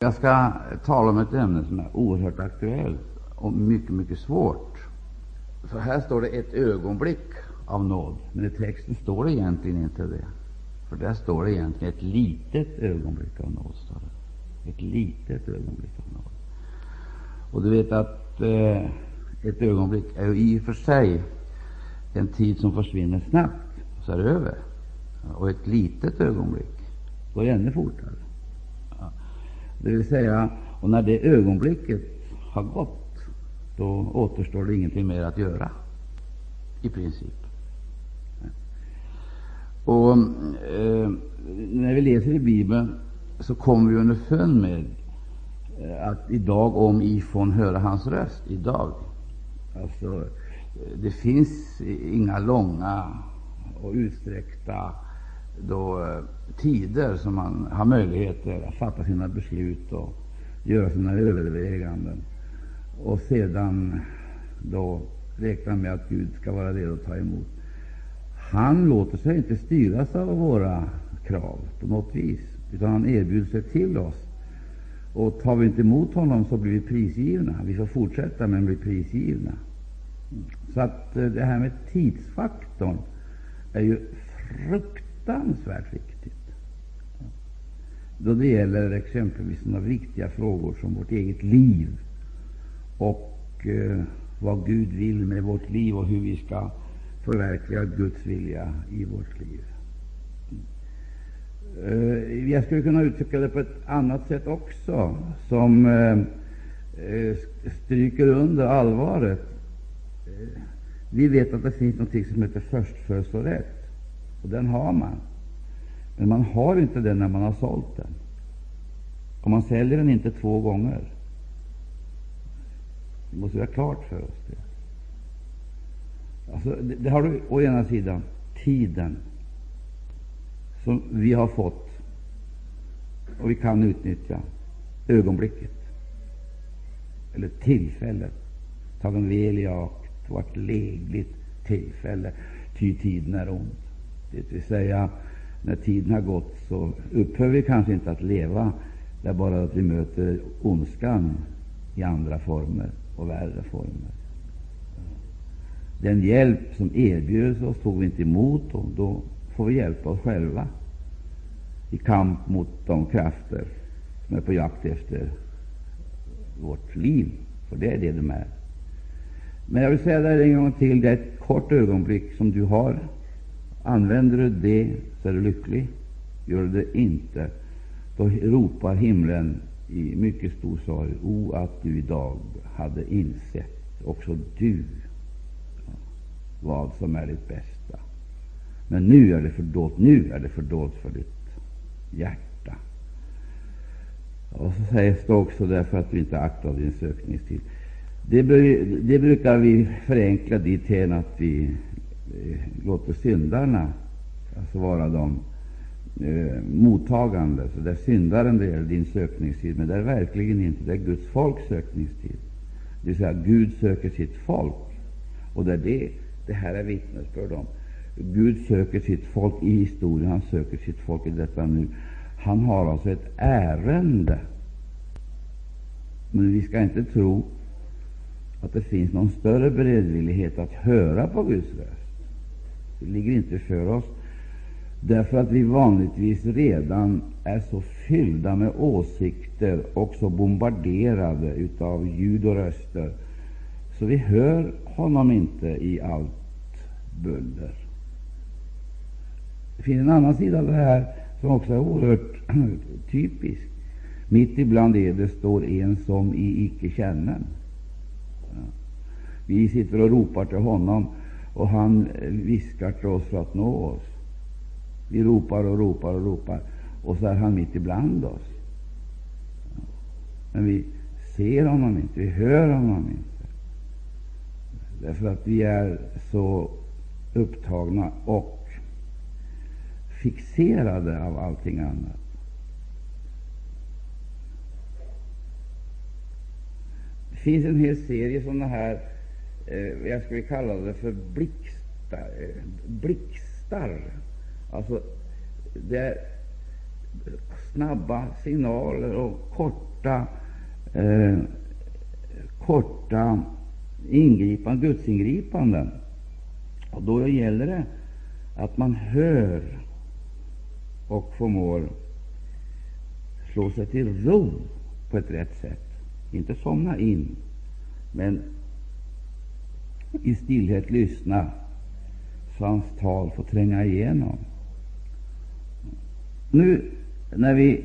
Jag ska tala om ett ämne som är oerhört aktuellt och mycket, mycket svårt. För här står det ett ögonblick av nåd, men i texten står det egentligen inte det. För där står det egentligen ett litet ögonblick av nåd. Står det. Ett litet ögonblick av nåd. Och du vet att eh, ett ögonblick är ju i och för sig en tid som försvinner snabbt, så är det över. Och ett litet ögonblick går ännu fortare. Det vill säga, och när det ögonblicket har gått, då återstår det ingenting mer att göra, i princip. Och eh, När vi läser i Bibeln så kommer vi underfund med eh, att idag, om ifrån höra hans röst, idag, alltså, det finns inga långa och utsträckta då, eh, tider som man har möjligheter att fatta sina beslut och göra sina överväganden och sedan då räkna med att Gud ska vara redo att ta emot. Han låter sig inte styras av våra krav på något vis, utan han erbjuder sig till oss. Och tar vi inte emot honom så blir vi prisgivna. Vi får fortsätta, men blir prisgivna. Så att eh, det här med tidsfaktorn är ju fruktansvärt viktigt då det gäller exempelvis sådana viktiga frågor som vårt eget liv och eh, vad Gud vill med vårt liv och hur vi ska förverkliga Guds vilja i vårt liv. Eh, jag skulle kunna uttrycka det på ett annat sätt också, som eh, eh stryker under allvaret. Eh, vi vet att det finns något som heter förstfödslorätt, och den har man. Men man har inte den när man har sålt den. Och man säljer den inte två gånger. Vi måste ha klart för oss det. Alltså, det, det har du å ena sidan tiden som vi har fått och vi kan utnyttja ögonblicket eller tillfället. Tagen väl i akt vart lägligt tillfälle, ty tiden är ond. Det vill säga, när tiden har gått så upphör vi kanske inte att leva. Det är bara att vi möter ondskan i andra former och värre former. Den hjälp som erbjöds oss tog vi inte emot, och då får vi hjälpa oss själva i kamp mot de krafter som är på jakt efter vårt liv, för det är det de är. Men jag vill säga det en gång till, det är ett kort ögonblick som du har. Använder du det, så är du lycklig. Gör du det inte, då ropar himlen i mycket stor sorg, o att du idag hade insett, också du, vad som är ditt bästa. Men nu är det fördolt, nu är det fördolt för ditt hjärta. Och så sägs det också därför att du inte aktar din sökningstid. Det, det brukar vi förenkla dithän att vi låter syndarna alltså vara de eh, mottagande. Så det är syndaren det gäller din sökningstid, men det är verkligen inte. Det är Guds folks sökningstid. Det vill säga, Gud söker sitt folk. Och det är det det här är vittnesbörd om. Gud söker sitt folk i historien, han söker sitt folk i detta nu. Han har alltså ett ärende. Men vi skall inte tro att det finns någon större beredvillighet att höra på Guds röst. Det ligger inte för oss, därför att vi vanligtvis redan är så fyllda med åsikter och så bombarderade av ljud och röster, så vi hör honom inte i allt buller. Det finns en annan sida av det här som också är oerhört typisk. Mitt ibland er det står en som i icke känner. Vi sitter och ropar till honom, och han eh, viskar till oss för att nå oss. Vi ropar och ropar och ropar, och så är han mitt ibland oss. Men vi ser honom inte, vi hör honom inte, därför att vi är så upptagna och fixerade av allting annat. Det finns en hel serie sådana här, eh, jag skulle kalla det för blixtar. Eh, blixtar. Alltså, det är, snabba signaler och korta, eh, korta ingripanden, gudsingripanden. Och då gäller det att man hör och förmår slå sig till ro på ett rätt sätt. Inte somna in, men i stillhet lyssna så hans tal får tränga igenom. Nu när vi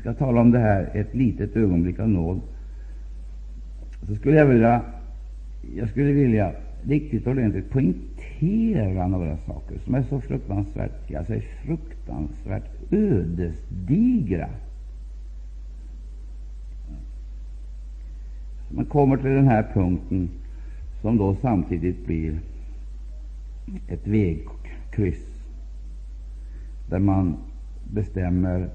ska tala om det här ett litet ögonblick av nåd, så skulle jag vilja, jag skulle vilja riktigt ordentligt poängtera några saker som är så fruktansvärt, jag säger fruktansvärt ödesdigra. Man kommer till den här punkten som då samtidigt blir ett vägkryss där man bestämmer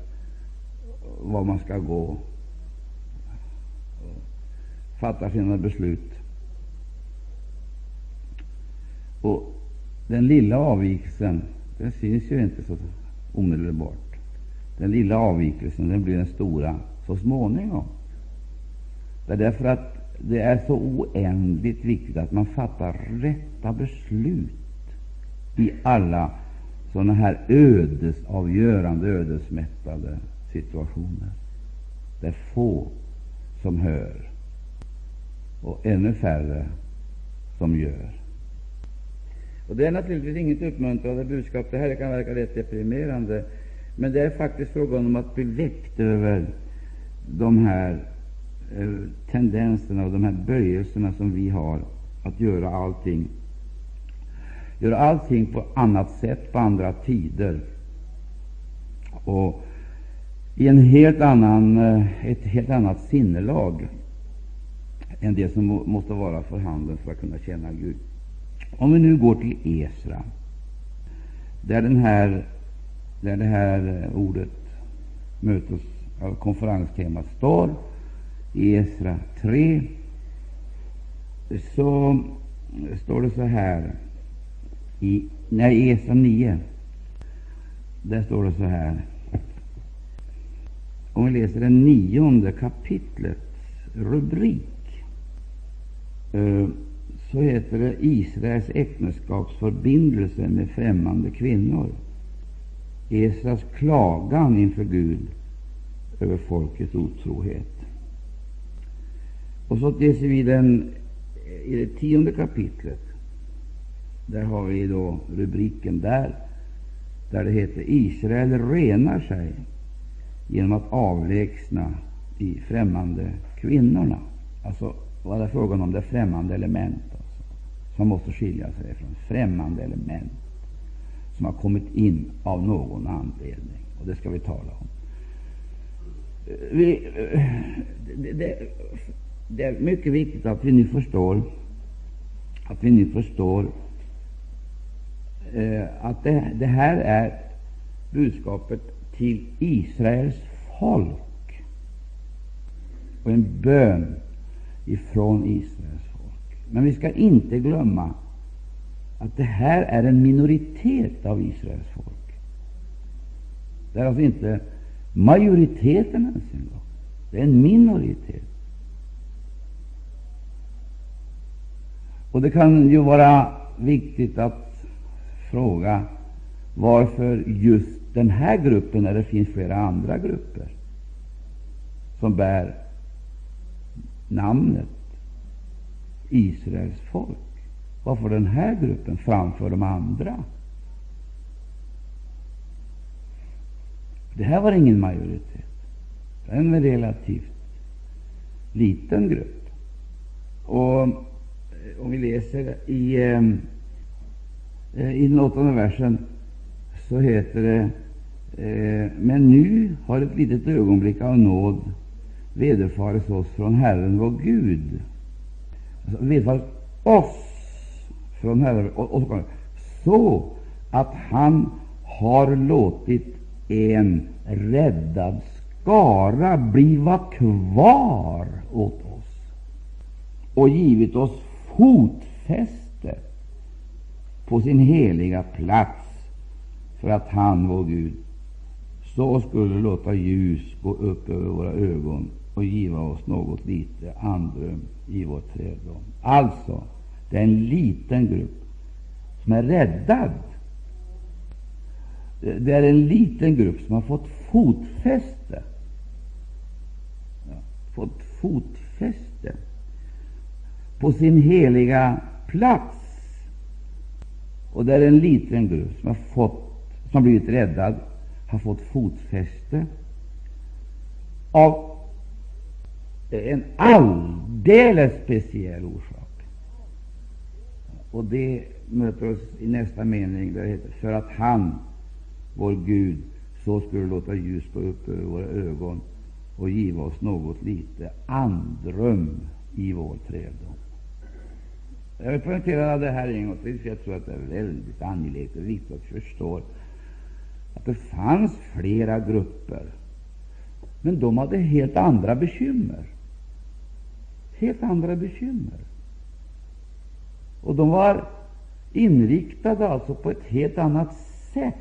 var man ska gå, fattar sina beslut. Och den lilla avvikelsen, den syns ju inte så omedelbart. Den lilla avvikelsen, den blir den stora så småningom. Det är därför att det är så oändligt viktigt att man fattar rätta beslut i alla sådana här ödesavgörande, ödesmättade situationer. Det är få som hör och ännu färre som gör. Och Det är naturligtvis inget uppmuntrande budskap. Det här kan verka rätt deprimerande, men det är faktiskt frågan om att bli väckt över de här Eh, tendenserna och de här böjelserna som vi har att göra allting göra allting på annat sätt, på andra tider och i en helt annan, eh, ett helt annat sinnelag än det som måste vara för handen för att kunna känna Gud. Om vi nu går till Esra, där, den här, där det här eh, ordet mötes av konferenstemat står, i Esra 3, så står det så här i nej, Esra 9. Där står det så här. Om vi läser det nionde kapitlets rubrik, eh, så heter det Israels äktenskapsförbindelse med främmande kvinnor. Esras klagan inför Gud över folkets otrohet. Och så läser vi den eh, i det tionde kapitlet. Där har vi då rubriken där, där det heter Israel renar sig genom att avlägsna de främmande kvinnorna. Alltså vad det är frågan om det främmande element alltså, som måste skilja sig från främmande element som har kommit in av någon anledning. Och det ska vi tala om. Eh, vi, eh, det, det, det, är mycket viktigt att vi nu förstår att vi nu förstår eh, att det, det, här är budskapet till Israels folk och en bön ifrån Israels folk. Men vi ska inte glömma att det här är en minoritet av Israels folk. Det är alltså inte majoriteten ens en gång. Det är en minoritet. Och det kan ju vara viktigt att fråga varför just den här gruppen, när det finns flera andra grupper som bär namnet Israels folk. Varför den här gruppen framför de andra? Det här var ingen majoritet. Det är en relativt liten grupp. Och om vi läser i ehm, eh, I den åttonde versen så heter det eh, Men nu har ett litet ögonblick av nåd vederfarits oss från Herren vår Gud. Alltså, vederfarits oss från Herren, och, och så att han har låtit en räddad skara bliva kvar åt oss och givit oss fotfäste på sin heliga plats för att han, vår Gud, så skulle låta ljus gå upp över våra ögon och giva oss något lite andrum i vår träddom. Alltså, det är en liten grupp som är räddad. Det är en liten grupp som har fått fotfäste. Ja, fått fotfäste på sin heliga plats. Och där en liten grupp som har, fått, som har blivit räddad, har fått fotfäste av en alldeles speciell orsak. Och det möter oss i nästa mening, där det heter för att han, vår Gud, så skulle låta ljus gå upp över våra ögon och giva oss något lite andrum i vår träldom''. Jag vill poängtera det här en gång till, för jag tror att det är väldigt angeläget och viktigt att förstå att det fanns flera grupper, men de hade helt andra bekymmer. Helt andra bekymmer. Och de var inriktade alltså på ett helt annat sätt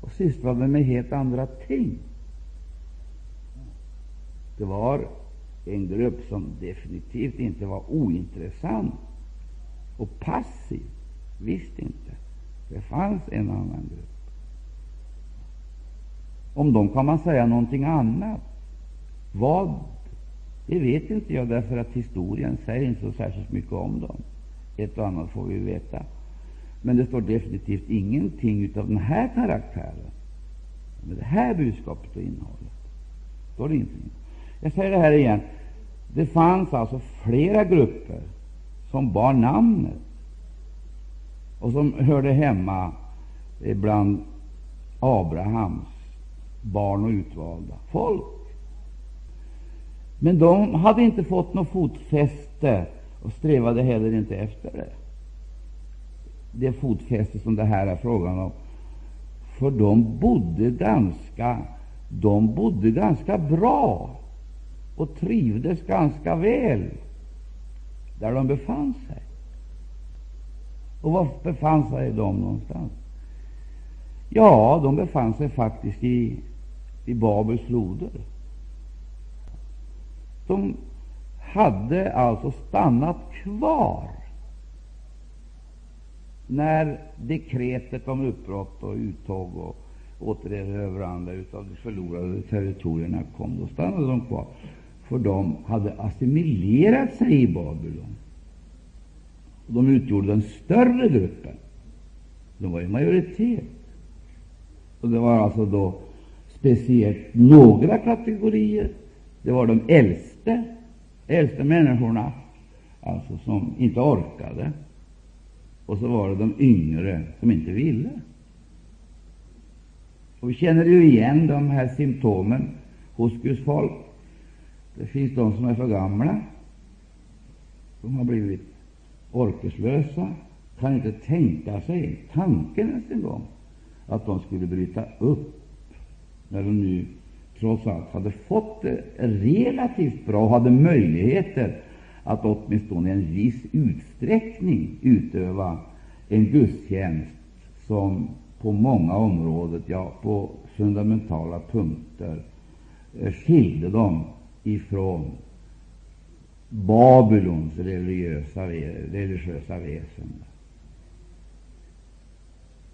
och sysslade med helt andra ting. Det var en grupp som definitivt inte var ointressant och passiv. Visst inte. Det fanns en annan grupp. Om dem kan man säga någonting annat. Vad? Det vet inte jag, därför att historien säger inte så särskilt mycket om dem. Ett och annat får vi veta. Men det står definitivt ingenting av den här karaktären, med det här budskapet och innehållet. Står det ingenting. Jag säger det här igen. Det fanns alltså flera grupper som bar namnet och som hörde hemma bland Abrahams barn och utvalda folk. Men de hade inte fått något fotfäste och strävade heller inte efter det. Det fotfäste som det här är frågan om. För de bodde ganska, de bodde ganska bra och trivdes ganska väl där de befann sig. Och var befann sig de någonstans? Ja, de befann sig faktiskt i, i Babels floder. De hade alltså stannat kvar när dekretet om uppbrott och uttåg och återerövrande av de förlorade territorierna kom. Då stannade de kvar, för de hade assimilerat sig i Babylon. De utgjorde den större gruppen. De var i majoritet. Och Det var alltså då speciellt några kategorier. Det var de äldste, äldste människorna, alltså som inte orkade. Och så var det de yngre som inte ville. Och Vi känner ju igen de här symptomen hos Guds folk. Det finns de som är för gamla. De har blivit orkeslösa, kan inte tänka sig tanken ens en gång att de skulle bryta upp när de nu trots allt hade fått det relativt bra och hade möjligheter att åtminstone i en viss utsträckning utöva en gudstjänst som på många områden, ja, på fundamentala punkter, eh, skilde dem ifrån Babylons religiösa, religiösa väsen.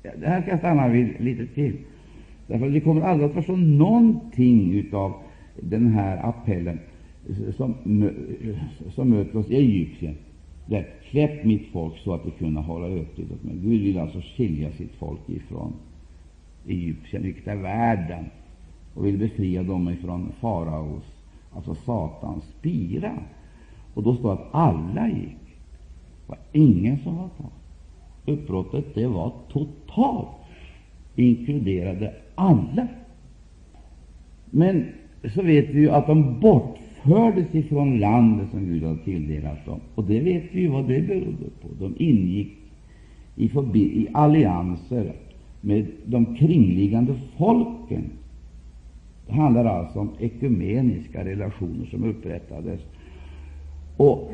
Ja, det här ska jag stanna vid lite till. Därför det kommer aldrig att förstå någonting av den här appellen som, som möter oss i Egypten. Där, Släpp mitt folk så att de kunna hålla öppet åt mig. Gud vill alltså skilja sitt folk ifrån Egypten, vilket är världen, och vill befria dem ifrån faraos, alltså Satans spira. Och då står att alla gick. Det var ingen som var kvar. Uppbrottet det var totalt, inkluderade alla. Men så vet vi ju att de bortfördes ifrån landet som Gud hade tilldelat dem. Och det vet vi ju vad det berodde på. De ingick i, i allianser med de kringliggande folken. Det handlar alltså om ekumeniska relationer som upprättades. Och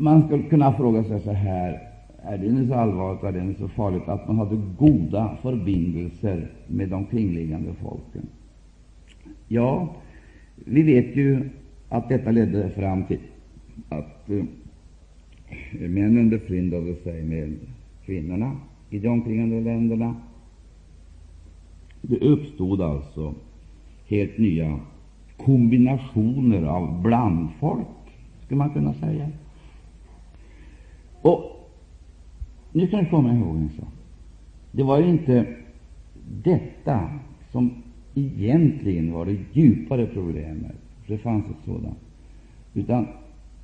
Man skulle kunna fråga sig så här är det nu så allvarligt, är det så farligt att man hade goda förbindelser med de kringliggande folken? Ja, vi vet ju att detta ledde fram till att eh, männen befryndade sig med kvinnorna i de omkringande länderna. Det uppstod alltså helt nya kombinationer av blandfolk, skulle man kunna säga. Och nu kan du komma ihåg en sak. Det var ju inte detta som egentligen var det djupare problemet, för det fanns ett sådant, utan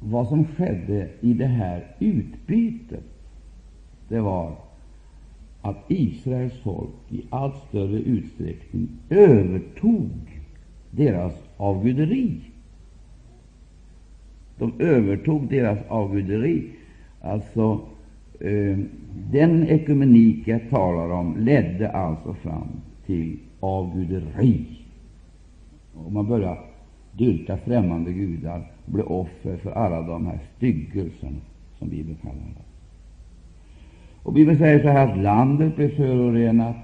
vad som skedde i det här utbytet, det var att Israels folk i allt större utsträckning övertog deras avguderi. De övertog deras avguderi. Alltså, eh, den ekumenik jag talar om ledde alltså fram till avguderi. Och man började dyrka främmande gudar och bli offer för alla de här styggelserna som Bibeln kallar det. Och Bibeln säger så här att landet blev förorenat,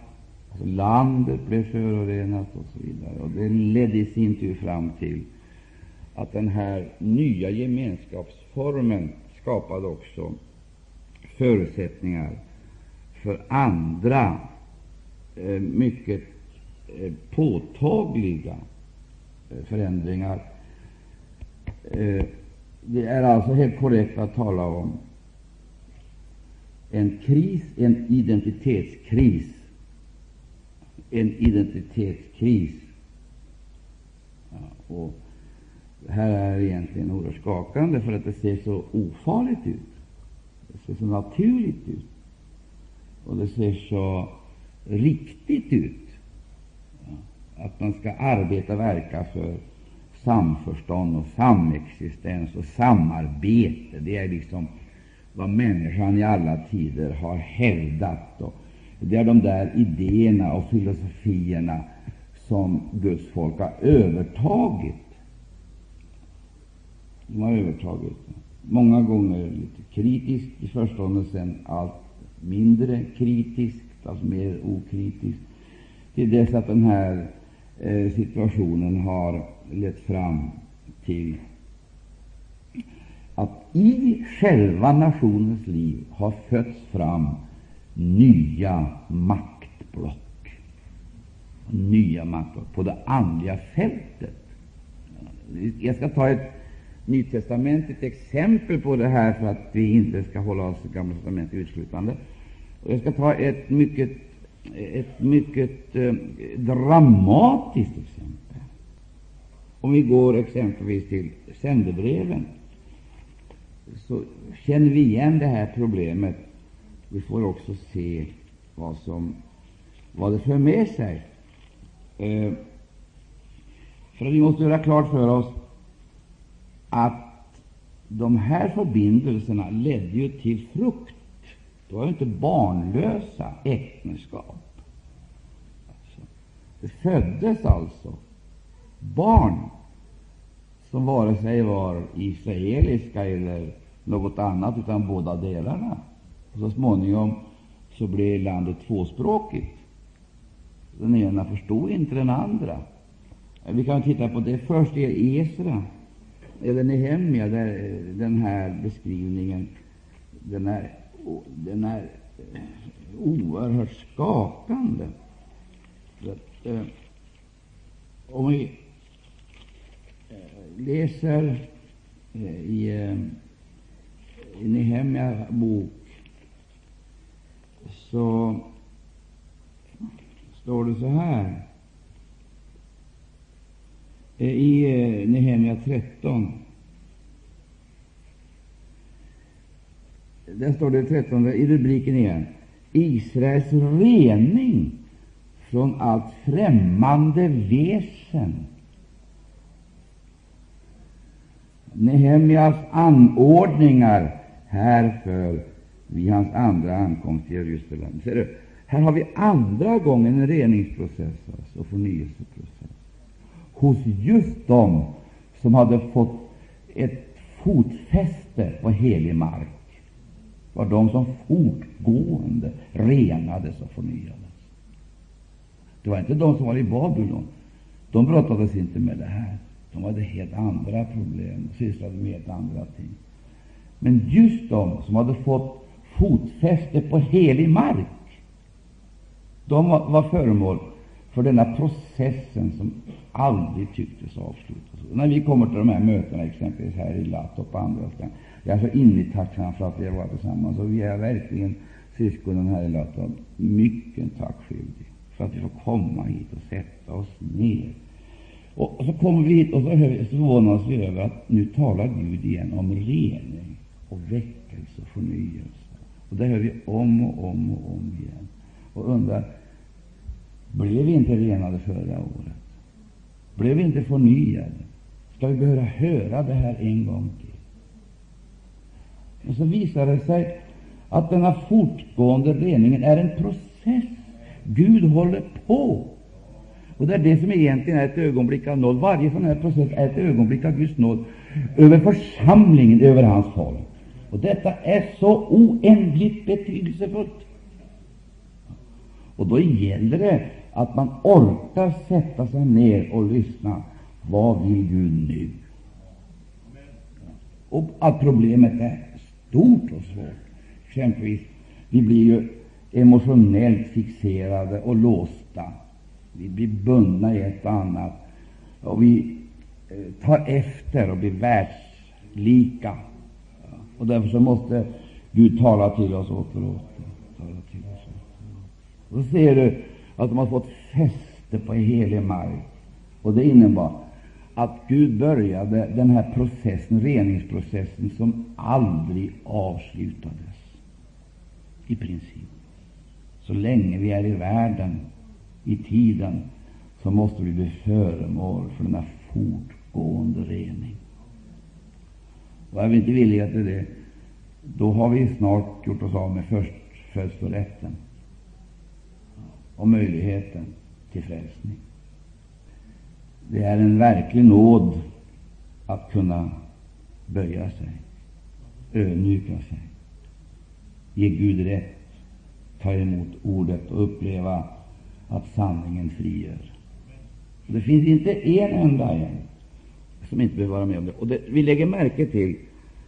landet blev förorenat och så vidare. Och det ledde i sin tur fram till att den här nya gemenskapsformen skapade också förutsättningar för andra eh, mycket eh, påtagliga eh, förändringar. Eh, det är alltså helt korrekt att tala om en kris, en identitetskris. En identitetskris. Ja, och det här är egentligen oerhört skakande, för att det ser så ofarligt ut. Det ser så naturligt ut. Och det ser så riktigt ut. Ja, att man ska arbeta och verka för samförstånd och samexistens och samarbete. Det är liksom vad människan i alla tider har hävdat. Och det är de där idéerna och filosofierna som Guds folk har övertagit. De har övertagit många gånger lite kritiskt i förstone, sen allt mindre kritiskt, alltså mer okritiskt, till dess att den här eh, situationen har lett fram till att i själva nationens liv har fötts fram nya maktblock. Nya maktblock på det andliga fältet. Jag ska ta ett nytestamentligt exempel på det här för att vi inte ska hålla oss till Gamla testamentet utslutande. Och jag ska ta ett mycket, ett mycket eh, dramatiskt exempel. Om vi går exempelvis till sändebreven så känner vi igen det här problemet. Vi får också se vad, som, vad det för med sig. Eh, för vi måste göra klart för oss att de här förbindelserna ledde ju till frukt. Det var ju inte barnlösa äktenskap. Alltså, det föddes alltså barn som vare sig var israeliska eller något annat, utan båda delarna. Och så småningom så blev landet tvåspråkigt. Den ena förstod inte den andra. Vi kan titta på det först i Esra, eller Nehemja, där eh, den här beskrivningen den är, den är eh, oerhört skakande. Att, eh, om vi eh, läser eh, i eh, i Nehemja bok så står det så här i Nehemia Nehemja 13. Där står det 13 i rubriken igen. Israels rening från allt främmande väsen Nehemjas anordningar härför vid hans andra ankomst till Jerusalem. Ser du? Här har vi andra gången en reningsprocess alltså, och förnyelseprocess hos just dem som hade fått ett fotfäste på helig mark. var de som fortgående renades och förnyades. Det var inte de som var i Babylon. De brottades inte med det här. De hade helt andra problem och sysslade med helt andra ting. Men just de som hade fått fotfäste på helig mark, de var, föremål för denna processen som aldrig tycktes avslutas. När vi kommer till de här mötena, exempelvis här i Latt och på andra ställen, jag är så innerligt tacksam för att vi har varit tillsammans. Och vi är verkligen syskonen här i Latt mycket tackskyldiga för att vi får komma hit och sätta oss ner. Och så kommer vi hit och så förvånas vi över att nu talar Gud igen om rening och väckelse och förnyelse. Och det hör vi om och om och om igen. Och undrar, blev vi inte renade förra året? Blev vi inte förnyade? Ska vi behöva höra det här en gång till? Och så visar det sig att denna fortgående reningen är en process. Gud håller på. Och Det är det som egentligen är ett ögonblick av nåd. Varje sån här process är ett ögonblick av Guds nåd över församlingen, över hans folk. Och detta är så oändligt betydelsefullt. Och då gäller det att man orkar sätta sig ner och lyssna. Vad vill Gud nu? Och att problemet är stort och svårt. Exempelvis, vi blir ju emotionellt fixerade och låsta. Vi blir bundna i ett och annat. Och vi eh, tar efter och blir världslika. Och därför så måste Gud tala till oss åter och åter. Tala till oss. Och så ser du att de har fått fäste på helig mark. Och det innebar att Gud började den här processen, reningsprocessen, som aldrig avslutades i princip. Så länge vi är i världen, i tiden, så måste vi bli föremål för denna fortgående rening. Och är vi inte villiga till det, då har vi snart gjort oss av med förstfödslorätten och möjligheten till frälsning. Det är en verklig nåd att kunna böja sig, ödmjuka sig, ge Gud rätt, ta emot ordet och uppleva att sanningen frigör. Det finns inte en enda en som inte behöver vara med om det. Och det, Vi lägger märke till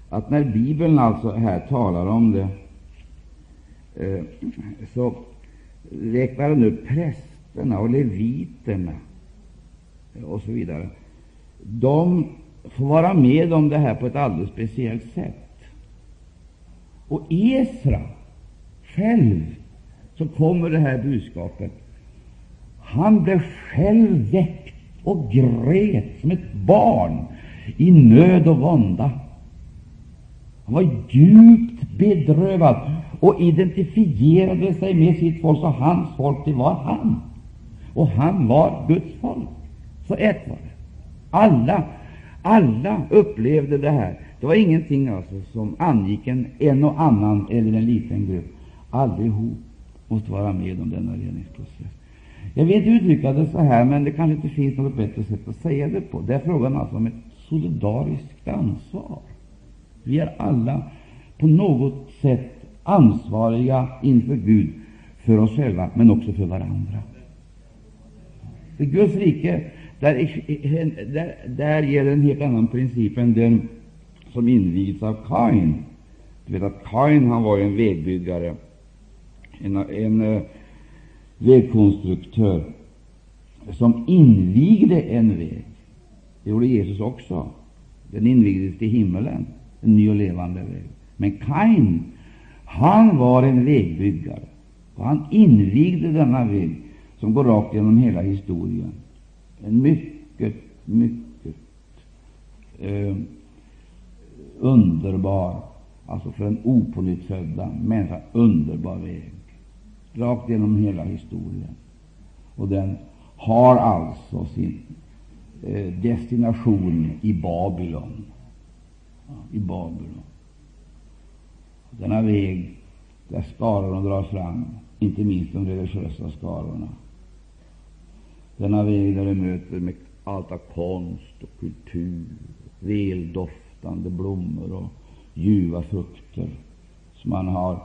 att när Bibeln alltså här talar om det, eh, så räknar den upp prästerna och leviterna eh, och så vidare. De får vara med om det här på ett alldeles speciellt sätt. Och Esra själv, så kommer det här budskapet. Han blev själv väckt och grät som ett barn i nöd och vånda. Han var djupt bedrövad och identifierade sig med sitt folk, så hans folk, det var han. Och han var Guds folk. Så ett var det. Alla, alla upplevde det här. Det var ingenting alltså som angick en, en och annan eller en liten grupp. Allihop måste vara med om denna reningsprocess. Jag vet uttrycka det så här, men det kanske inte finns något bättre sätt att säga det på. Det är frågan alltså om ett solidariskt ansvar. Vi är alla på något sätt ansvariga inför Gud för oss själva, men också för varandra. I Guds rike där, där, där gäller en helt annan princip än den som invigdes av Kain. Du vet att Kain han var en vägbyggare, en, en eh, vägkonstruktör som invigde en väg. Det gjorde Jesus också. Den invigdes till himmelen, en ny och levande väg. Men Kain, han var en vägbyggare, och han invigde denna väg som går rakt genom hela historien. En mycket, mycket eh, underbar, alltså för en opånyttfödd människa, underbar väg. Rakt genom hela historien. Och den har alltså sin eh, destination i Babylon. I Babylon. Denna väg där skarorna drar fram, inte minst de religiösa skarorna. Denna väg där du möter med allt av konst och kultur, väldoftande blommor och ljuva frukter, som man har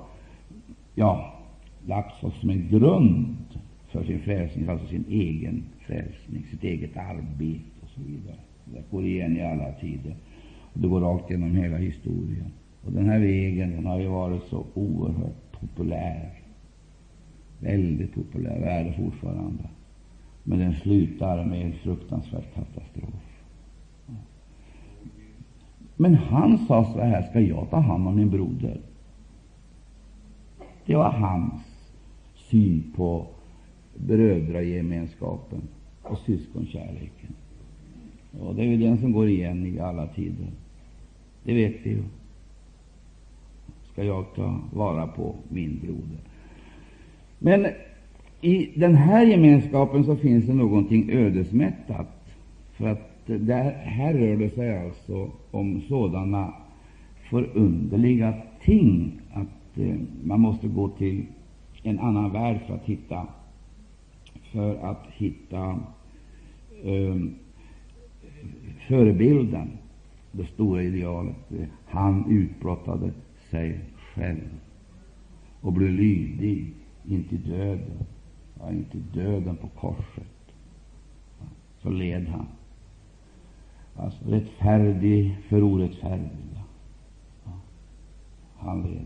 ja, lagt som en grund för sin frälsning, alltså sin egen frälsning, sitt eget arbete och så vidare. Det går igen i alla tider. Och det går rakt genom hela historien. Och Den här vägen den har ju varit så oerhört populär. Väldigt populär, och är det fortfarande. Men den slutar med en fruktansvärd katastrof. Men han sa så här, ska jag ta hand om min broder? Det var hans syn på brödragemenskapen och syskonkärleken. Och det är ju den som går igen i alla tider. Det vet vi ju. Ska jag ta vara på min broder? Men i den här gemenskapen så finns det någonting ödesmättat. För att där, här rör det sig alltså om sådana förunderliga ting att eh, man måste gå till en annan värld för att hitta för att hitta um, förebilden, det stora idealet. Han utbrottade sig själv och blev lydig intill döden, ja, intill döden på korset. Så led han. Alltså rättfärdig för orättfärdiga. Ja, han led.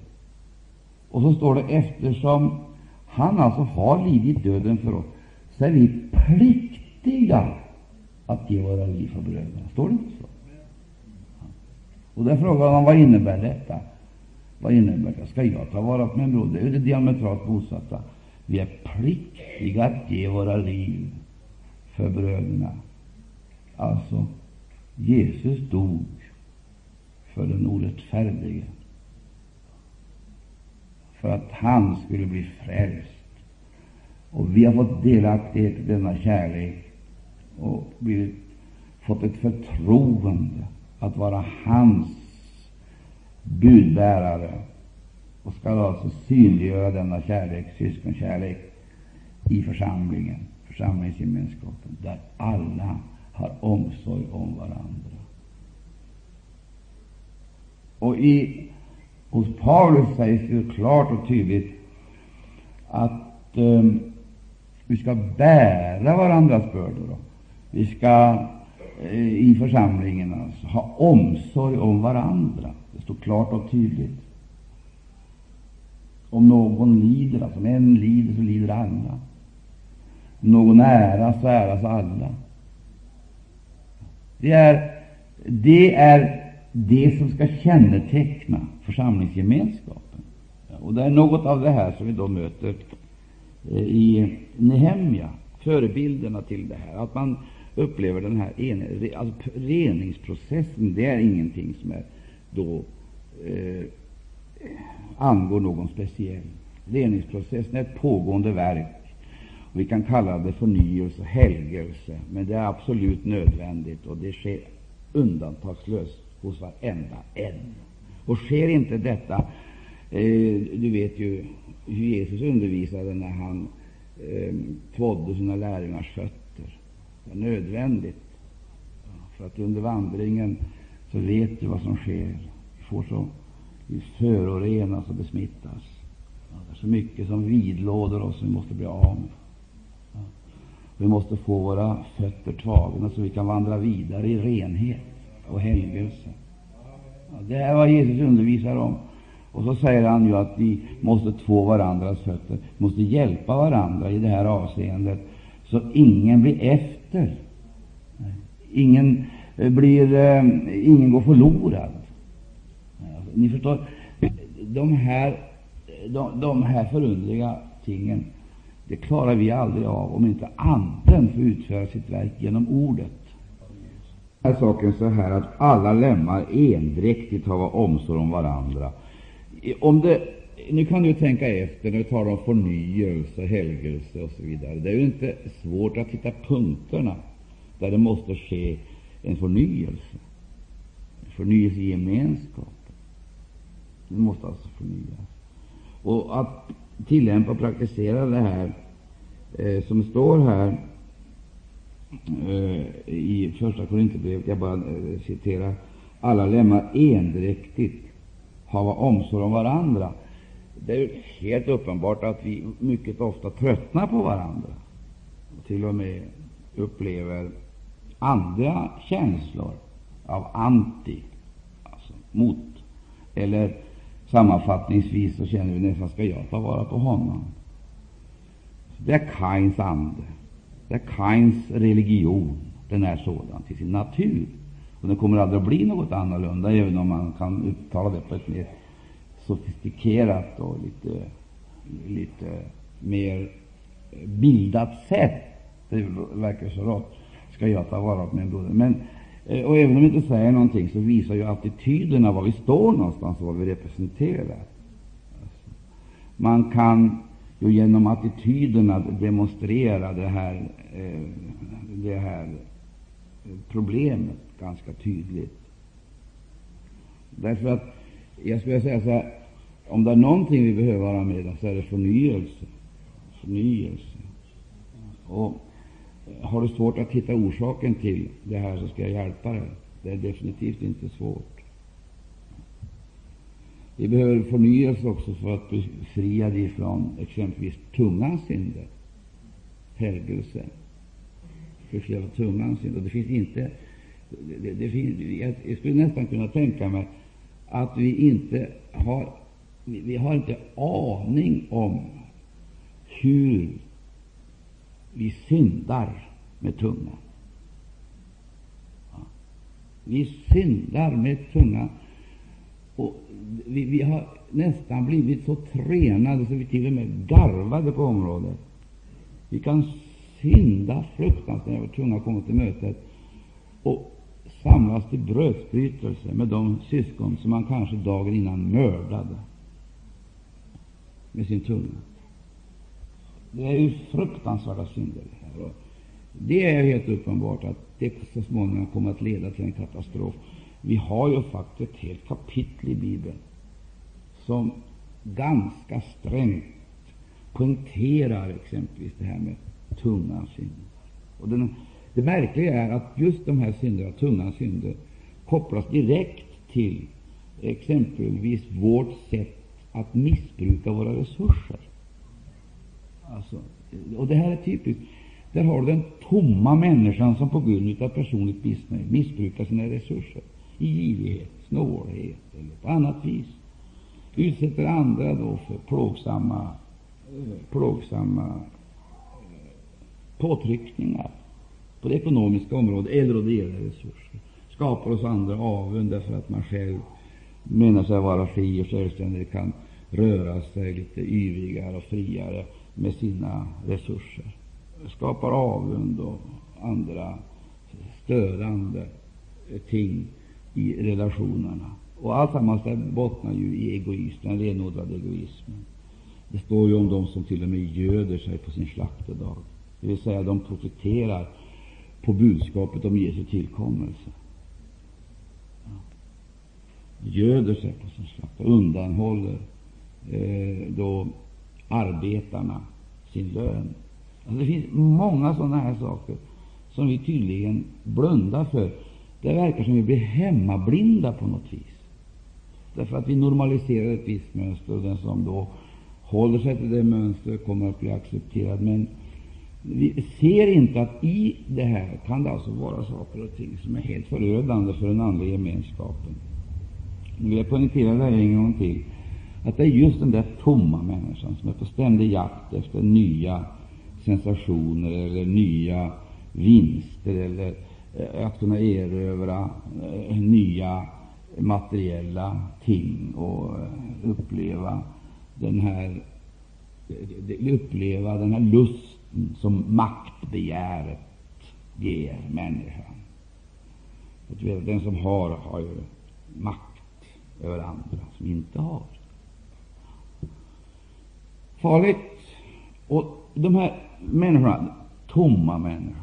Och så står det eftersom han alltså har lidit döden för oss, så är vi pliktiga att ge våra liv för bröderna. Står det inte så? Och där frågar man vad innebär detta? Vad innebär det? Ska jag ta vara på min bror? Det är det diametralt motsatta. Vi är pliktiga att ge våra liv för bröderna. Alltså, Jesus dog för den orättfärdige, för att han skulle bli frälst. Och vi har fått delaktighet i denna kärlek och blivit, fått ett förtroende att vara hans budbärare och skall alltså synliggöra denna kärlek, syskonkärlek, i församlingen, församlingsgemenskapen, där alla har omsorg om varandra. Och i, hos Paulus sägs det klart och tydligt att um, vi ska bära varandras bördor. Vi ska eh, i församlingen alltså, ha omsorg om varandra. Det står klart och tydligt. Om någon lider, alltså om en lider, så lider alla. Om någon äras, så äras alla. Det är, det är det som ska känneteckna församlingsgemenskapen. Och det är något av det här som vi då möter eh, i Nehemja, förebilderna till det här. Att man upplever den här en, alltså reningsprocessen, det är ingenting som är då eh, angår någon speciell. Reningsprocessen är ett pågående verk. Vi kan kalla det förnyelse, helgelse, men det är absolut nödvändigt och det sker undantagslöst hos varenda en. Och sker inte detta, eh, du vet ju hur Jesus undervisade när han eh, tvådde sina lärjungars fötter. Det är nödvändigt, för att under vandringen så vet du vad som sker. Vi får så vi förorenas och besmittas. Det är så mycket som vidlåder oss som vi måste bli av med. Vi måste få våra fötter tagna så vi kan vandra vidare i renhet och helgelse. Det är vad Jesus undervisar om. Och så säger han ju att vi måste två varandras fötter, måste hjälpa varandra i det här avseendet, så ingen blir efter. Ingen, eh, blir, eh, ingen går förlorad. Alltså, ni förstår, de här, de, de här förundliga tingen det klarar vi aldrig av om inte Anden får utföra sitt verk genom Ordet. Här saken så här att alla lemmar endräktigt har omsorg om varandra. Om det, nu kan du tänka efter när vi talar om förnyelse, helgelse och så vidare. Det är ju inte svårt att hitta punkterna där det måste ske en förnyelse. En förnyelse i gemenskapen. Det måste alltså förnyas. Och att tillämpa och praktisera det här eh, som står här Eh, i Första Korinthierbrevet. Jag bara eh, citerar. Alla lemmar endräktigt hava omsorg om varandra. Det är helt uppenbart att vi mycket ofta tröttnar på varandra och till och med upplever andra känslor av anti, alltså mot, eller sammanfattningsvis så känner vi nästan, ska jag ta vara på honom? Det är Kains ande, det är Kains religion. Den är sådan till sin natur. Och den kommer aldrig att bli något annorlunda, även om man kan uttala det på ett mer sofistikerat och lite, lite mer bildat sätt. Det verkar så rått. Ska jag ta vara på min broder? Men, eh, och även om vi inte säger någonting så visar ju attityderna var vi står någonstans och vad vi representerar. Alltså, man kan Jo, genom attityderna demonstrera det här, eh, det här problemet ganska tydligt. Därför att jag skulle säga så här, om det är någonting vi behöver vara med om så är det förnyelse. Förnyelse. Och eh, har du svårt att hitta orsaken till det här så ska jag hjälpa dig. Det är definitivt inte svårt. Vi behöver förnyelse också för att befria dig från exempelvis tungans synder, helgelse. Befria tungans synder. Det finns inte det, det finns, jag skulle nästan kunna tänka mig att vi inte har vi har inte aning om hur vi syndar med tungan. Vi syndar med tungan. Och vi, vi, har nästan blivit så tränade så vi till och med garvade på området. Vi kan synda fruktansvärt när vår tunga kommer till mötet. Och samlas till brödsbrytelse med de syskon som man kanske dagen innan mördade med sin tunga. Det är ju fruktansvärda synder. Det, här. det är helt uppenbart att det så småningom kommer att leda till en katastrof. Vi har ju faktiskt ett helt kapitel i Bibeln som ganska strängt poängterar exempelvis det här med tungans synder. Och den, det märkliga är att just de här synderna, tunga synder, kopplas direkt till exempelvis vårt sätt att missbruka våra resurser. Alltså, och Det här är typiskt. Där har du den tomma människan som på grund av personligt missnöje missbrukar sina resurser girighet, snålhet eller på annat vis. Utsätter andra då för plågsamma, eh, plågsamma eh, påtryckningar på det ekonomiska området eller då det gäller resurser. Skapar oss andra avund därför att man själv menar sig vara fri och självständig, kan röra sig lite yvigare och friare med sina resurser. Skapar avund och andra störande ting i relationerna. Och alltsammans bottnar ju i egoism, den renodlade egoismen. Det står ju om de som till och med göder sig på sin slaktedag, det vill säga de profiterar på budskapet om Jesu tillkommelse. Göder sig på sin slaktedag, och undanhåller eh, då arbetarna sin lön. Alltså det finns många sådana här saker som vi tydligen blundar för. Det verkar som vi blir hemmablinda på något vis. Därför att vi normaliserar ett visst mönster och den som då håller sig till det mönstret kommer att bli accepterad. Men vi ser inte att i det här kan det alltså vara saker och ting som är helt förödande för den andliga gemenskapen. Nu vill jag poängtera det här en gång till, att det är just den där tomma människan som är på ständig jakt efter nya sensationer eller nya vinster eller eh, Eh, att kunna erövra eh, nya materiella ting och eh, uppleva den här uppleva den här lusten som maktbegäret ger människan. Den som har, har ju makt över andra som inte har. Farligt. Och de här människorna, tomma människor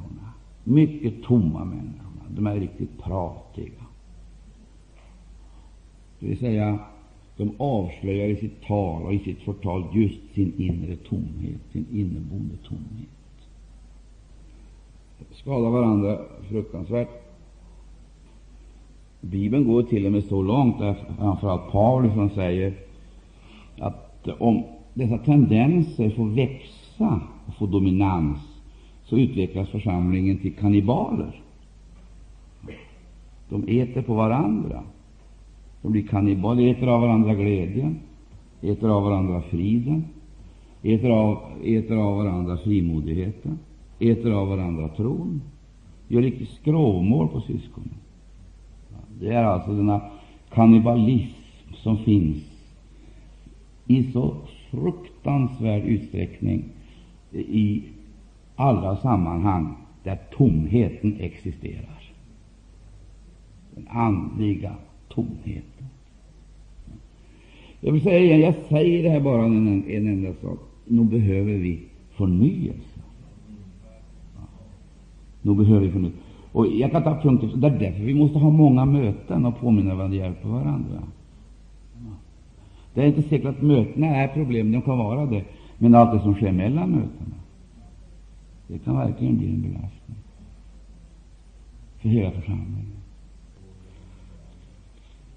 mycket tomma människorna, de är riktigt pratiga. Det vill säga, de avslöjar i sitt tal och i sitt förtal just sin inre tomhet, sin inneboende tomhet. Skadar varandra fruktansvärt. Bibeln går till och med så långt, där framförallt Paulus, som säger att om dessa tendenser får växa och få dominans, så utvecklas församlingen till kannibaler. De äter på varandra. De blir kannibaler, äter av varandra glädjen, äter av varandra friden, äter av, äter av varandra frimodigheten, äter av varandra tron, gör riktigt skrovmål på syskonen. Det är alltså denna kannibalism som finns i så fruktansvärd utsträckning i alla sammanhang där tomheten existerar. Den andliga tomheten. Jag vill säga igen, jag säger det här bara en, en enda sak. Nu behöver vi förnyelse. Nu behöver vi förnyelse. Och jag kan ta punkter. Det är därför vi måste ha många möten och påminna varandra och hjälpa varandra. Det är inte säkert att mötena är problem, de kan vara det, men allt det som sker mellan mötena, det kan verkligen bli en belastning för hela församlingen.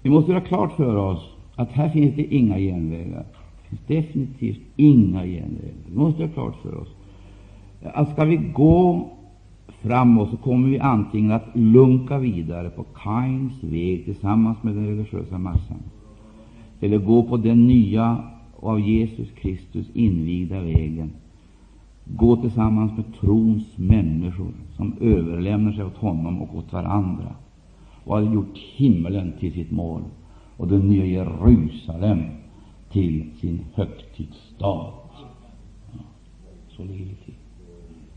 Vi måste göra klart för oss att här finns det inga genvägar. Det finns definitivt inga genvägar. Vi måste göra klart för oss att ska vi gå framåt så kommer vi antingen att lunka vidare på Kains väg tillsammans med den religiösa massan, eller gå på den nya och av Jesus Kristus invigda vägen, gå tillsammans med trons människor som överlämnar sig åt honom och åt varandra och har gjort himmelen till sitt mål och det nya Jerusalem till sin högtidsstad. Ja, så ligger det till.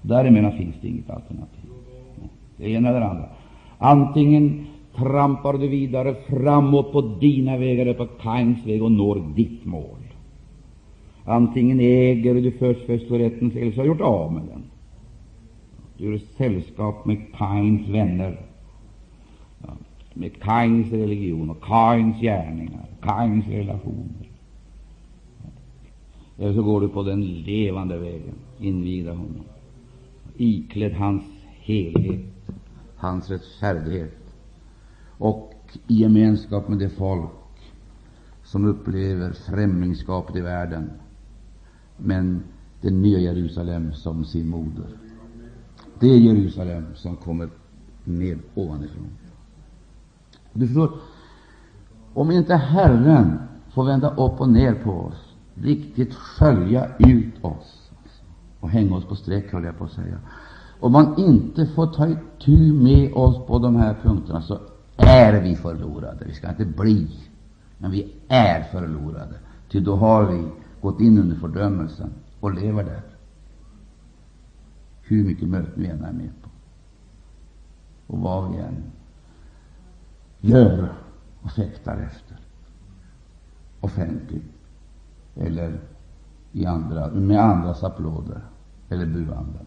Däremellan finns det inget alternativ. Det ena eller det andra. Antingen trampar du vidare framåt på dina vägar, på Kains väg, och når ditt mål. Antingen äger du förstfödslorätten eller så har du gjort av med den. Du gör sällskap med Kains vänner, ja, med Kains religion och Kains gärningar, Kains relationer. Eller så går du på den levande vägen, invigda honom iklädd hans helhet, hans rättfärdighet och i gemenskap med det folk som upplever främlingskapet i världen, men det nya Jerusalem som sin moder. Det är Jerusalem som kommer ned ovanifrån. Du förstår, om inte Herren får vända upp och ner på oss, riktigt skölja ut oss, och hänga oss på streck, höll jag på att säga. Om man inte får ta itu med oss på de här punkterna, så är vi förlorade. Vi ska inte bli, men vi är förlorade. Ty då har vi gått in under fördömelsen och lever där. Hur mycket möten vi än är med på, och vad vi än gör och fäktar efter, offentligt eller i andra, med andras applåder eller buanden.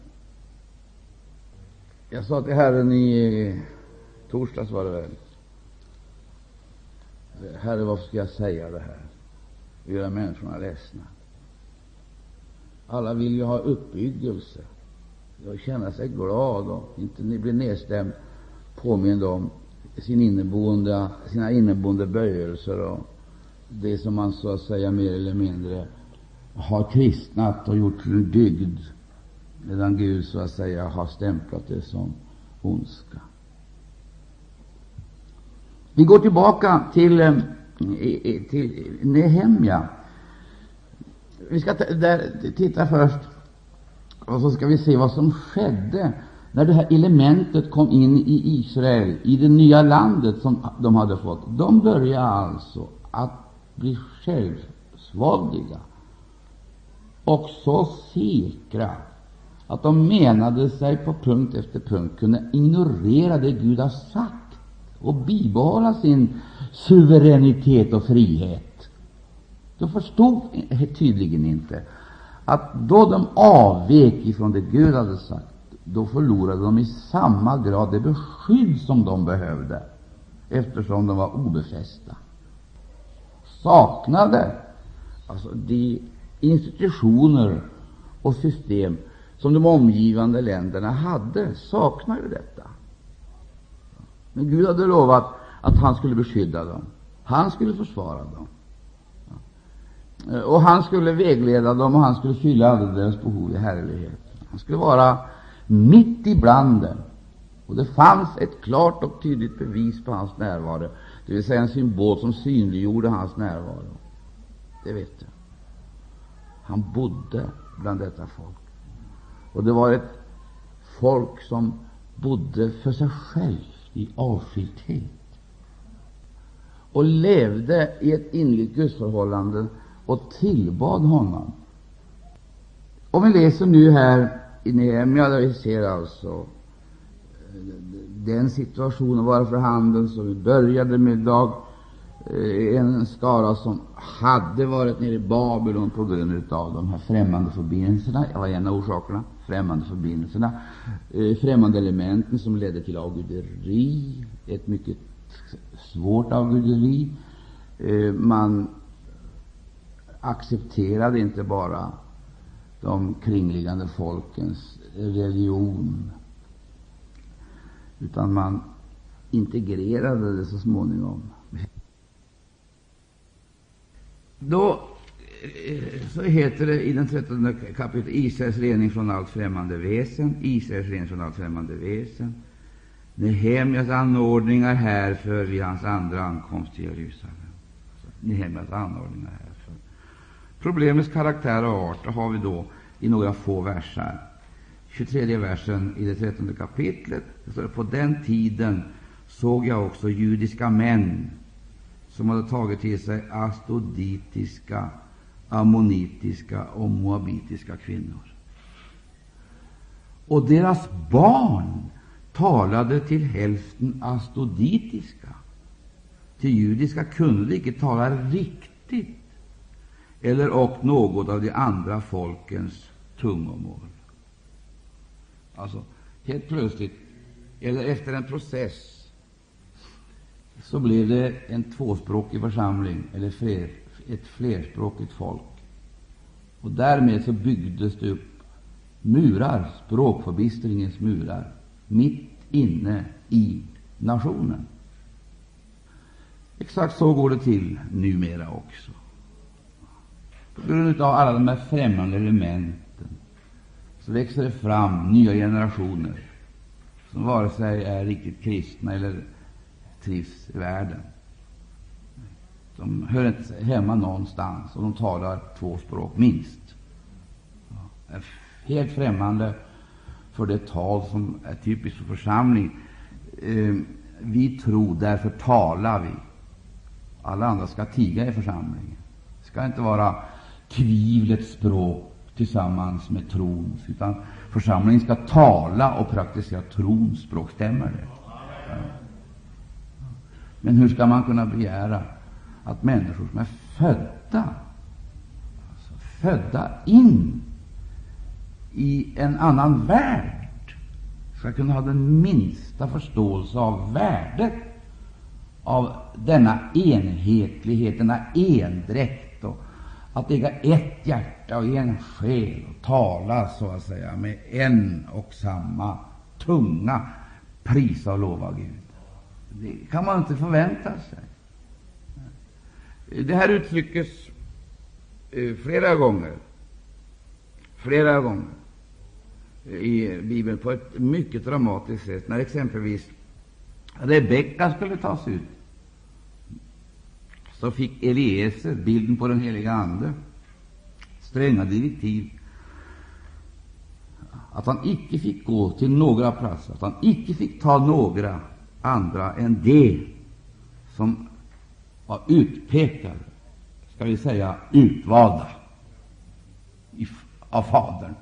Jag sa till Herren i torsdags, var det väl, Herre, varför ska jag säga det här och göra människorna ledsna? Alla vill ju ha uppbyggelse och känna sig glad och inte bli nedstämd, påmind om sin inneboende, sina inneboende böjelser och det som man så att säga mer eller mindre har kristnat och gjort till en dygd medan Gud så att säga har stämplat det som ondska. Vi går tillbaka till, eh, till Nehemja. Vi ska där titta först, och så ska vi se vad som skedde när det här elementet kom in i Israel, i det nya landet som de hade fått. De började alltså att bli självsvåldiga och så säkra att de menade sig på punkt efter punkt kunna ignorera det Gud har sagt och bibehålla sin suveränitet och frihet. De förstod tydligen inte att då de avvek ifrån det Gud hade sagt, då förlorade de i samma grad det beskydd som de behövde, eftersom de var obefästa. Saknade alltså de institutioner och system som de omgivande länderna hade, saknade detta. Men Gud hade lovat att han skulle beskydda dem. Han skulle försvara dem. Eh, och han skulle vägleda dem och han skulle fylla alla deras behov i härlighet. Han skulle vara mitt ibland dem. Och det fanns ett klart och tydligt bevis på hans närvaro, det vill säga en symbol som synliggjorde hans närvaro. Det vet du. Han bodde bland detta folk. Och det var ett folk som bodde för sig själv i avskildhet och levde i ett innerligt gudsförhållande och tillbad honom. Om vi läser nu här i Nehemja, där vi ser alltså eh, den situationen vara för handen, som vi började med idag eh, en skara som hade varit nere i Babylon på grund av de här främmande förbindelserna. Det var en av orsakerna. Främmande förbindelserna, eh, främmande elementen som ledde till avguderi, ett mycket svårt avguderi. Eh, man accepterade inte bara de kringliggande folkens religion, utan man integrerade det så småningom. Då eh, så heter det i den trettonde kapitlet Israels rening från allt främmande väsen, Israels rening från allt främmande väsen. Nehemjas anordningar härför vid hans andra ankomst till Jerusalem. Nehemjas anordningar härför. Problemets karaktär och art har vi då i några få versar. 23 versen i det 13 kapitlet. Så på den tiden såg jag också judiska män som hade tagit till sig astoditiska, ammonitiska och moabitiska kvinnor. Och deras barn talade till hälften astoditiska. Till judiska kunde de icke tala riktigt eller och något av de andra folkens tungomål. Alltså, helt plötsligt, eller efter en process, så blev det en tvåspråkig församling, eller fler, ett flerspråkigt folk. Och därmed så byggdes det upp murar, språkförbistringens murar, mitt inne i nationen. Exakt så går det till numera också. På grund av alla de här främmande elementen så växer det fram nya generationer som vare sig är riktigt kristna eller trivs i världen. De hör inte hemma någonstans och de talar två språk, minst. är helt främmande för det tal som är typiskt för församling. Eh, vi tror, därför talar vi. Alla andra ska tiga i församlingen. Det ska inte vara tvivlets språk tillsammans med trons, utan församlingen ska tala och praktisera trons språk. Stämmer det? Men hur ska man kunna begära att människor som är födda, alltså födda in i en annan värld, ska kunna ha den minsta förståelse av värdet av denna enhetlighet, denna endräkt, och att äga ett hjärta och en själ och tala så att säga med en och samma tunga, prisa och lova Gud. Det kan man inte förvänta sig. Det här uttryckes eh, flera gånger, flera gånger i Bibeln på ett mycket dramatiskt sätt. När exempelvis Rebecka skulle tas ut, så fick Eliezer, bilden på den heliga Ande, stränga direktiv att han icke fick gå till några platser, att han icke fick ta några andra än de som var utpekade, ska vi säga utvalda av Fadern.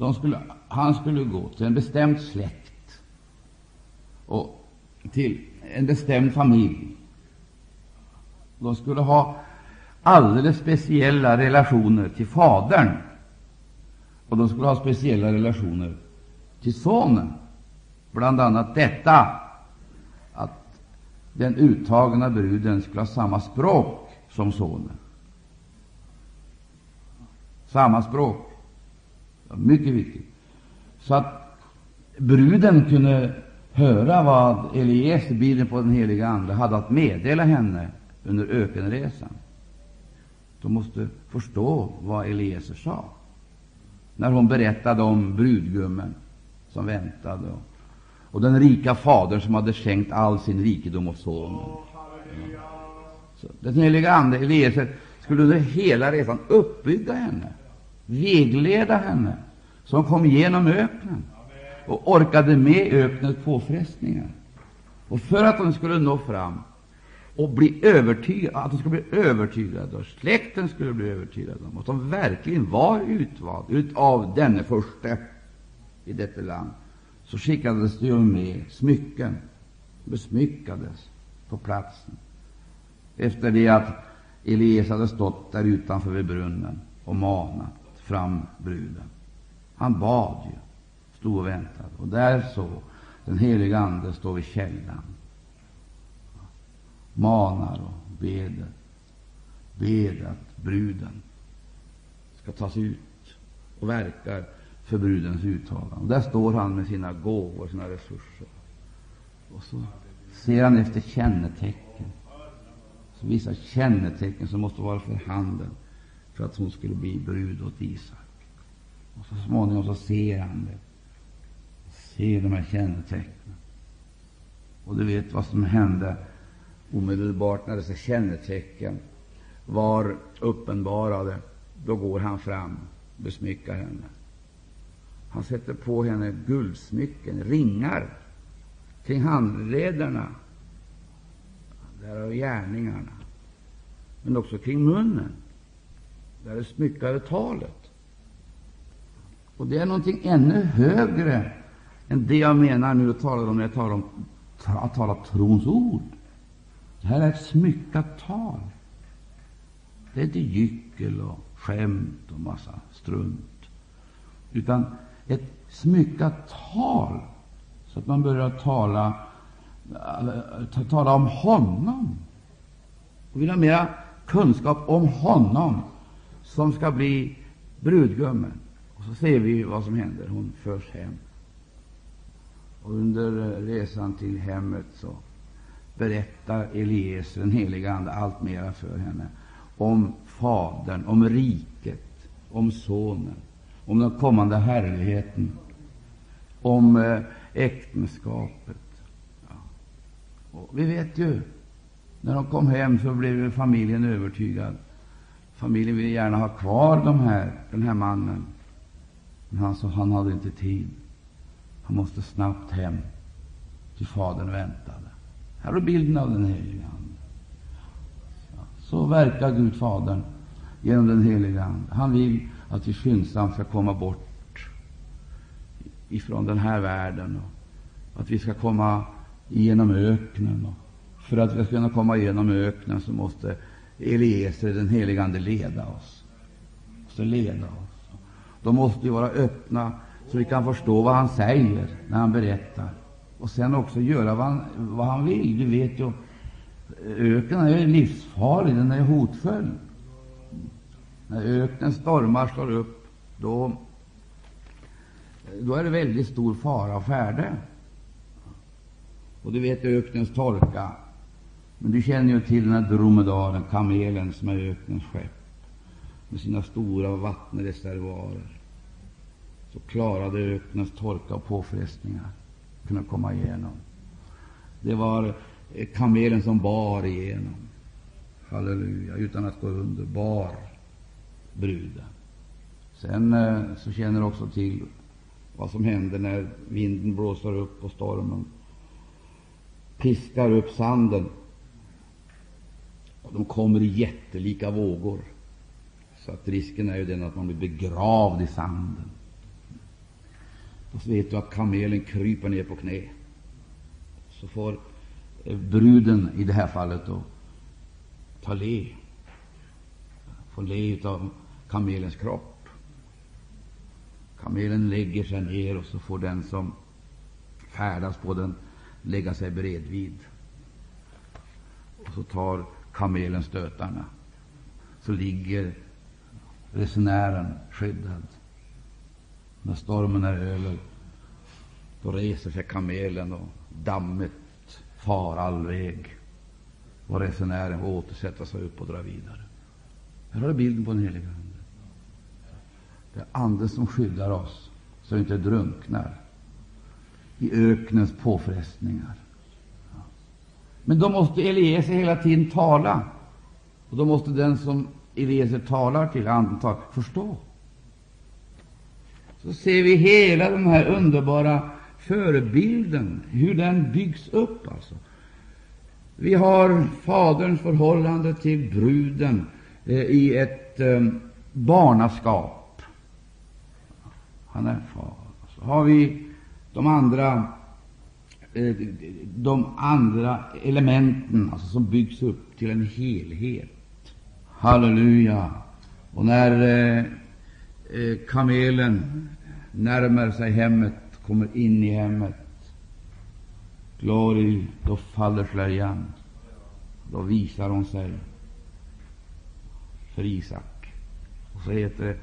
De skulle, han skulle gå till en bestämd släkt och till en bestämd familj. De skulle ha alldeles speciella relationer till Fadern, och de skulle ha speciella relationer till Sonen. Bland annat detta att den uttagna bruden skulle ha samma språk som Sonen. Samma språk. Mycket viktigt. Så att bruden kunde höra vad Eliezer, bilden på den heliga Ande, hade att meddela henne under ökenresan. De måste förstå vad Eliezer sa när hon berättade om brudgummen som väntade och, och den rika fadern som hade skänkt all sin rikedom åt sonen. Så den heliga Ande, Eliezer, skulle under hela resan uppbygga henne, vägleda henne, så hon kom igenom öknen och orkade med öknens påfrestningar. Och för att hon skulle nå fram och bli övertygad, att de skulle bli övertygade, och släkten skulle bli övertygad om att de verkligen var utvald utav denne första i detta land, så skickades det med smycken, besmyckades på platsen efter det att Elias hade stått där utanför vid brunnen och manat fram bruden. Han bad ju, stod och väntade. Och där så den heliga Ande står vid källan, manar och beder, beder att bruden ska tas ut och verkar för brudens uttalande. Och där står han med sina gåvor, sina resurser. Och så ser han efter kännetecken så vissa kännetecken som måste vara för handen för att hon skulle bli brud åt Isak. Och så småningom så ser han det. Ser de här kännetecknen. Och du vet vad som hände omedelbart när dessa kännetecken var uppenbarade. Då går han fram, och besmyckar henne. Han sätter på henne guldsmycken, ringar kring handlederna där gärningarna, men också kring munnen. Där är smyckade talet. Och det är någonting ännu högre än det jag menar nu och talar om när jag talar om att tala trons ord. Det här är ett smyckat tal. Det är inte gyckel och skämt och massa strunt, utan ett smyckat tal, så att man börjar tala tala om honom och vill ha mera kunskap om honom som ska bli brudgummen. Och så ser vi vad som händer. Hon förs hem. Och under eh, resan till hemmet så berättar Elias, den helige Ande, allt mera för henne om Fadern, om riket, om Sonen, om den kommande härligheten, om eh, äktenskapet. äktenskapet. Och vi vet ju, när de kom hem så blev familjen övertygad. Familjen ville gärna ha kvar de här, den här mannen. Men han sa han hade inte tid. Han måste snabbt hem till fadern väntade. Här är bilden av den helige Ande. Så verkar Gud Fadern genom den helige Ande. Han vill att vi skyndsamt ska komma bort ifrån den här världen och att vi ska komma genom öknen. Och för att vi ska kunna komma igenom öknen så måste Eliezer, den helige Ande, leda oss. Måste leda oss. De måste ju vara öppna så vi kan förstå vad han säger när han berättar. Och sen också göra vad han, vad han vill. Du vet ju, öknen är livsfarlig, den är hotfull. När öknens stormar slår upp, då, då är det väldigt stor fara och färde. Och du vet öknens torka. Men du känner ju till den här dromedaren, kamelen, som är öknens skepp, med sina stora vattenreservoarer. Så klarade öknens torka och påfrestningar kunna komma igenom. Det var eh, kamelen som bar igenom. Halleluja, utan att gå under, bar bruden. Sen eh, så känner du också till vad som händer när vinden blåser upp och stormen piskar upp sanden. Och de kommer i jättelika vågor. Så att risken är ju den att man blir begravd i sanden. Då vet du att kamelen kryper ner på knä. Så får eh, bruden i det här fallet då ta le. Få le av kamelens kropp. Kamelen lägger sig ner och så får den som färdas på den lägga sig bredvid. Och så tar kamelen stötarna. Så ligger resenären skyddad. När stormen är över, då reser sig kamelen och dammet far all väg och resenären får återsätta sig upp och dra vidare. Här har du bilden på den heliga Ande. Det är Anden som skyddar oss så vi inte drunknar i öknens påfrestningar. Men då måste Eliezer hela tiden tala. Och då måste den som Eliezer talar till, Anden tar, förstå. Så ser vi hela den här underbara förebilden, hur den byggs upp. alltså. Vi har Faderns förhållande till bruden eh, i ett eh, barnaskap. Han är far. Så har vi de andra, Eh, de andra elementen alltså, som byggs upp till en helhet. Halleluja! Och när eh, eh, kamelen närmar sig hemmet, kommer in i hemmet, glory, då faller slöjan. Då visar hon sig för Isak. Och så heter det,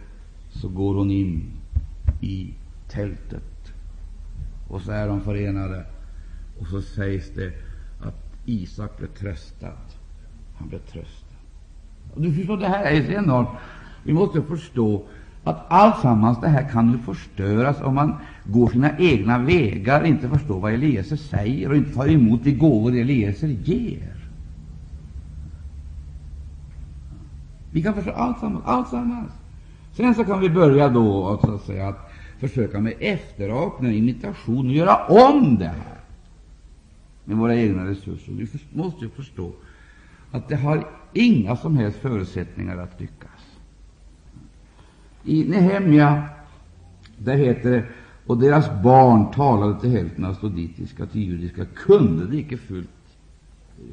så går hon in i tältet. Och så är de förenade. Och så sägs det att Isak blev tröstad. Han blev tröstad. Och du förstår, det här är så enormt. Vi måste förstå att alltsammans det här kan ju förstöras om man går sina egna vägar, inte förstår vad Eliezer säger och inte tar emot de gåvor Eliezer ger. Vi kan förstå alltsammans, alltsammans. Sen så kan vi börja då så att säga, att försöka med efterapning, imitation och göra om det här med våra egna resurser. Vi måste ju förstå att det har inga som helst förutsättningar att lyckas. I Nehemja där heter det och deras barn talade till hälften astoditiska, till judiska, kunde de icke fullt,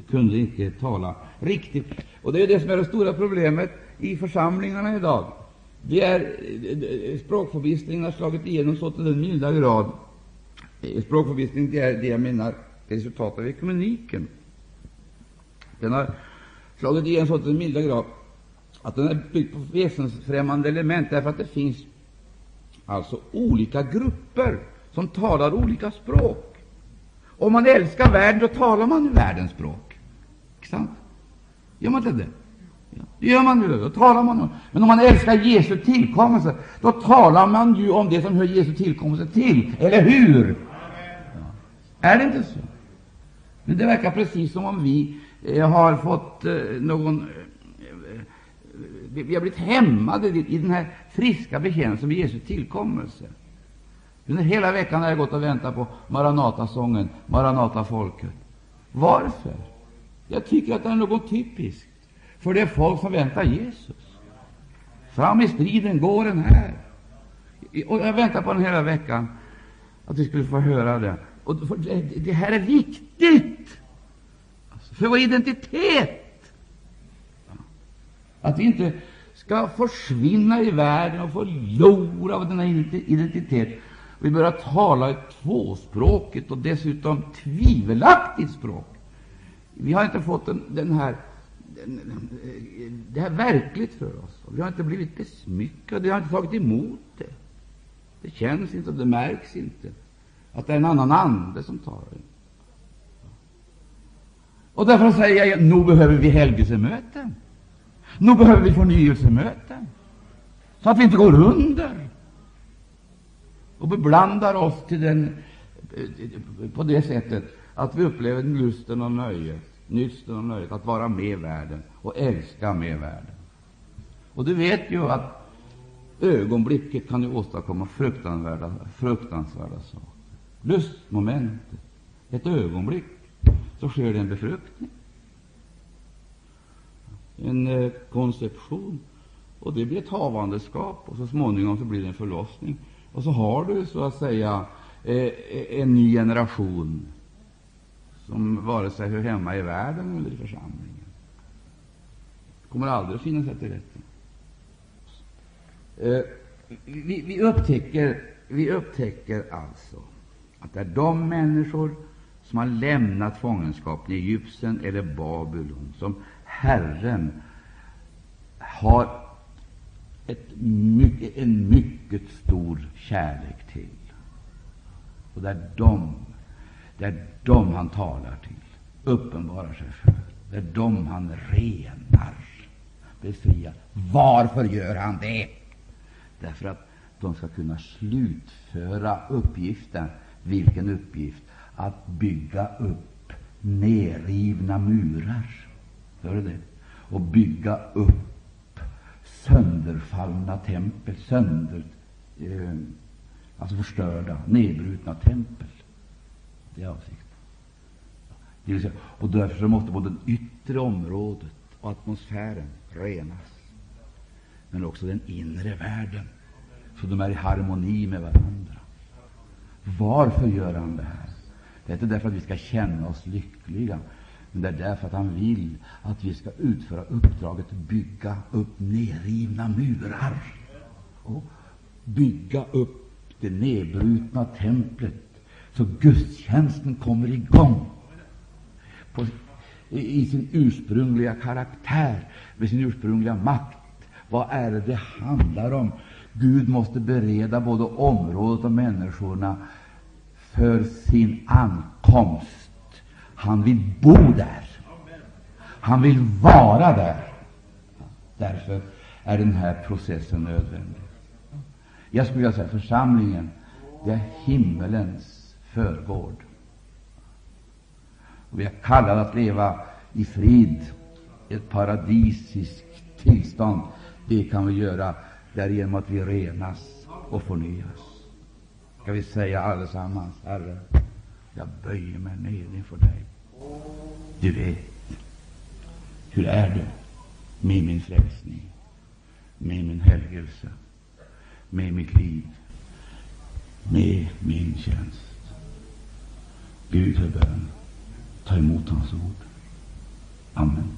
kunde icke tala riktigt. Och det är det som är det stora problemet i församlingarna idag. Det är språkförbistringen har slagit igenom så till den milda grad. Eh, Språkförbistring det är det jag menar resultatet av ekumeniken. Den har slagit igen så till den milda grad att den är byggd på väsensfrämmande element, därför att det finns alltså olika grupper som talar olika språk. Om man älskar världen, då talar man ju världens språk. Inte sant? Gör man inte det? Ja, det gör man ju. Då talar man. Men om man älskar Jesu tillkommelse, då talar man ju om det som hör Jesu tillkommelse till. Eller hur? Ja. Är det inte så? Men det verkar precis som om vi eh, har fått eh, någon eh, vi har blivit hämmade i den här friska bekännelsen vid Jesu tillkommelse. Under hela veckan har jag gått och väntat på Maranata-sången, Maranata-folket. Varför? Jag tycker att det är något typiskt för det folk som väntar Jesus. Fram i striden går den här. Och jag väntar på den hela veckan, att vi skulle få höra det. Och eh, det här är viktigt för vår identitet. Att vi inte skall försvinna i världen och förlora denna identitet. Vi börjar tala ett tvåspråkigt och dessutom tvivelaktigt språk. Vi har inte fått den, den här den, det här verkligt för oss. Vi har inte blivit besmyckade, vi har inte tagit emot det. Det känns inte, och det märks inte att det är en annan ande som talar. Och därför säger jag, nog behöver vi helgelsemöten. Nu behöver vi förnyelsemöten, så att vi inte går under och beblandar oss till den, eh, på det sättet att vi upplever lusten och nöjet, nysten och nöjet att vara med världen och älska med världen. Och du vet ju att ögonblicket kan ju åstadkomma fruktansvärda, fruktansvärda saker. Lustmomentet, ett ögonblick, så sker det en befruktning en eh, konception, och det blir ett havandeskap, och så småningom så blir det en förlossning. Och så har du så att säga eh, eh, en ny generation som vare sig hör hemma i världen eller i församlingen. Det kommer aldrig att finnas ett till rätten. Vi, vi, upptäcker, vi upptäcker alltså att det är de människor som har lämnat fångenskapen i Egypten eller Babylon som Herren har ett mycket, en mycket stor kärlek till. Och det är de Det är dem han talar till, uppenbarar sig för. Det är dem han renar, befriar. Varför gör han det? Därför att de ska kunna slutföra uppgiften. Vilken uppgift? Att bygga upp nerrivna murar. Hör du det? Och bygga upp sönderfallna tempel, sönder, eh, alltså förstörda, nedbrutna tempel. Det är avsikten. Det vill säga, och därför måste både det yttre området och atmosfären renas, men också den inre världen, så de är i harmoni med varandra. Varför gör han det här? Det är inte därför att vi ska känna oss lyckliga, men det är därför att han vill att vi ska utföra uppdraget att bygga upp nedrivna murar och bygga upp det nedbrutna templet, så gudstjänsten kommer igång på, i, i sin ursprungliga karaktär, med sin ursprungliga makt. Vad är det det handlar om? Gud måste bereda både området och människorna för sin ankomst. Han vill bo där. Han vill vara där. Därför är den här processen nödvändig. Jag skulle vilja säga församlingen, det är himmelens förgård. Och vi är kallade att leva i frid, ett paradisiskt tillstånd. Det kan vi göra därigenom att vi renas och förnyas. Ska vi säga allesammans, Herre, jag böjer mig ner inför dig. Du vet, hur är det med min frälsning, med min helgelse, med mitt liv, med min tjänst. Gud, hör bön. Ta emot hans ord. Amen.